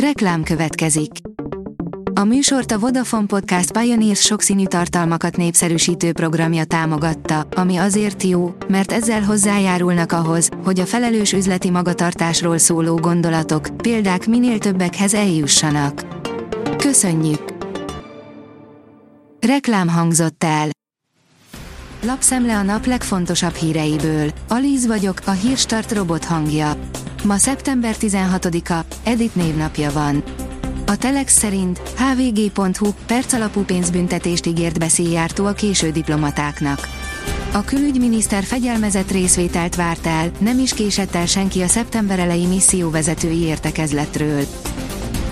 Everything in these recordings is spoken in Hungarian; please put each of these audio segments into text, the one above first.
Reklám következik. A műsort a Vodafone Podcast Pioneers sokszínű tartalmakat népszerűsítő programja támogatta, ami azért jó, mert ezzel hozzájárulnak ahhoz, hogy a felelős üzleti magatartásról szóló gondolatok, példák minél többekhez eljussanak. Köszönjük! Reklám hangzott el. Lapszemle a nap legfontosabb híreiből. Alíz vagyok, a hírstart robot hangja. Ma szeptember 16-a, Edit névnapja van. A Telex szerint hvg.hu percalapú pénzbüntetést ígért beszéljártó a késő diplomatáknak. A külügyminiszter fegyelmezett részvételt várt el, nem is késett el senki a szeptember elejé misszióvezetői értekezletről.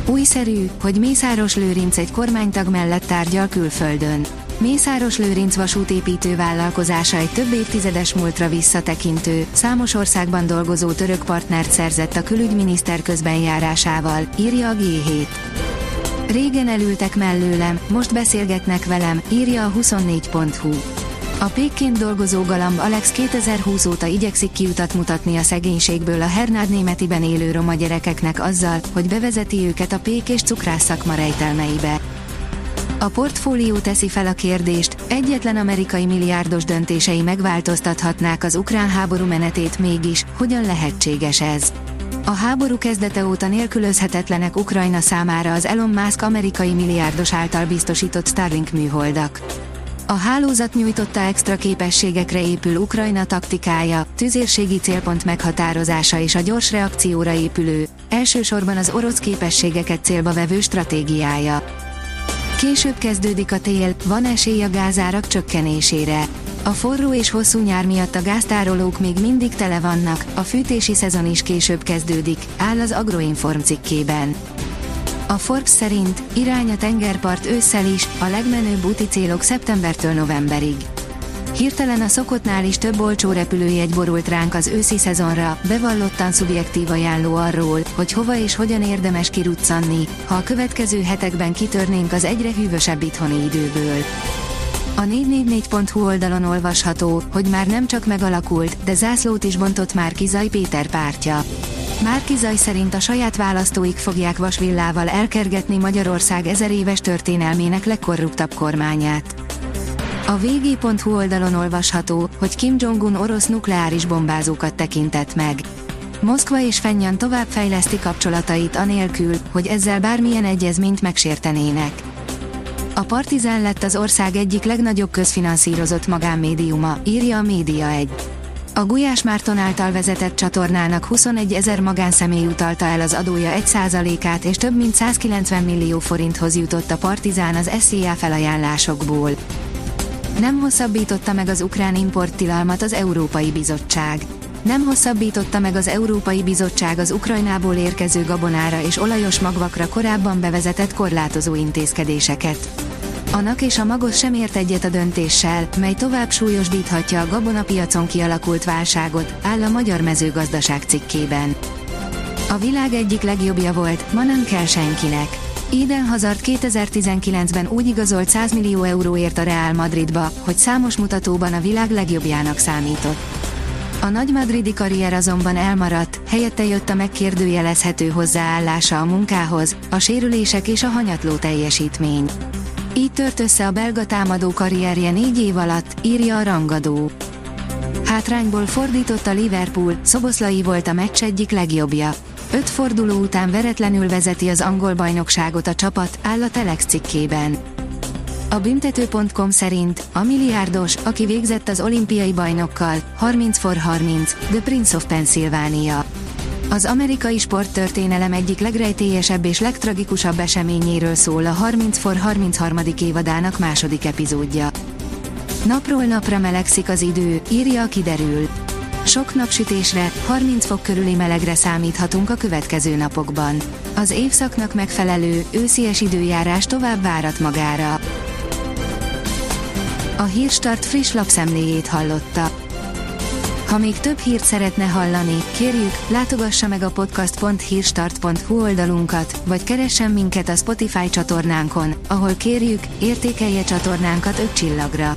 Újszerű, hogy Mészáros Lőrinc egy kormánytag mellett tárgyal külföldön. Mészáros Lőrinc vasútépítő vállalkozása egy több évtizedes múltra visszatekintő, számos országban dolgozó török partnert szerzett a külügyminiszter közbenjárásával, írja a G7. Régen elültek mellőlem, most beszélgetnek velem, írja a 24.hu. A pékként dolgozó galamb Alex 2020 óta igyekszik kiutat mutatni a szegénységből a Hernád németiben élő roma gyerekeknek azzal, hogy bevezeti őket a pék és cukrász szakma rejtelmeibe. A portfólió teszi fel a kérdést, egyetlen amerikai milliárdos döntései megváltoztathatnák az ukrán háború menetét mégis, hogyan lehetséges ez? A háború kezdete óta nélkülözhetetlenek Ukrajna számára az Elon Musk amerikai milliárdos által biztosított Starlink műholdak. A hálózat nyújtotta extra képességekre épül Ukrajna taktikája, tüzérségi célpont meghatározása és a gyors reakcióra épülő, elsősorban az orosz képességeket célba vevő stratégiája. Később kezdődik a tél, van esély a gázárak csökkenésére. A forró és hosszú nyár miatt a gáztárolók még mindig tele vannak, a fűtési szezon is később kezdődik, áll az Agroinform cikkében. A Forbes szerint irány a tengerpart ősszel is, a legmenőbb úti célok szeptembertől novemberig. Hirtelen a szokottnál is több olcsó repülőjegy borult ránk az őszi szezonra, bevallottan szubjektív ajánló arról, hogy hova és hogyan érdemes kiruccanni, ha a következő hetekben kitörnénk az egyre hűvösebb itthoni időből. A 444.hu oldalon olvasható, hogy már nem csak megalakult, de zászlót is bontott már Kizaj Péter pártja. Márki Zaj szerint a saját választóik fogják vasvillával elkergetni Magyarország ezer éves történelmének legkorruptabb kormányát. A vg.hu oldalon olvasható, hogy Kim Jong-un orosz nukleáris bombázókat tekintett meg. Moszkva és Fennyan tovább fejleszti kapcsolatait anélkül, hogy ezzel bármilyen egyezményt megsértenének. A Partizán lett az ország egyik legnagyobb közfinanszírozott magánmédiuma, írja a Média 1. A Gulyás Márton által vezetett csatornának 21 ezer magánszemély utalta el az adója 1%-át és több mint 190 millió forinthoz jutott a Partizán az SZIA felajánlásokból. Nem hosszabbította meg az ukrán importtilalmat az Európai Bizottság. Nem hosszabbította meg az Európai Bizottság az Ukrajnából érkező gabonára és olajos magvakra korábban bevezetett korlátozó intézkedéseket. A NAK és a Magos sem ért egyet a döntéssel, mely tovább súlyosbíthatja a gabonapiacon kialakult válságot, áll a Magyar Mezőgazdaság cikkében. A világ egyik legjobbja volt, ma nem kell senkinek. Eden Hazard 2019-ben úgy igazolt 100 millió euróért a Real Madridba, hogy számos mutatóban a világ legjobbjának számított. A nagy madridi karrier azonban elmaradt, helyette jött a megkérdőjelezhető hozzáállása a munkához, a sérülések és a hanyatló teljesítmény. Így tört össze a belga támadó karrierje négy év alatt, írja a rangadó. Hátrányból fordított a Liverpool, Szoboszlai volt a meccs egyik legjobbja. Öt forduló után veretlenül vezeti az angol bajnokságot a csapat, áll a Telex cikkében. A büntető.com szerint a milliárdos, aki végzett az olimpiai bajnokkal, 30x30, The Prince of Pennsylvania. Az amerikai sporttörténelem egyik legrejtélyesebb és legtragikusabb eseményéről szól a 30x33. évadának második epizódja. Napról napra melegszik az idő, írja a kiderül. Sok napsütésre, 30 fok körüli melegre számíthatunk a következő napokban. Az évszaknak megfelelő, őszies időjárás tovább várat magára. A Hírstart friss lapszemléjét hallotta. Ha még több hírt szeretne hallani, kérjük, látogassa meg a podcast.hírstart.hu oldalunkat, vagy keressen minket a Spotify csatornánkon, ahol kérjük, értékelje csatornánkat 5 csillagra.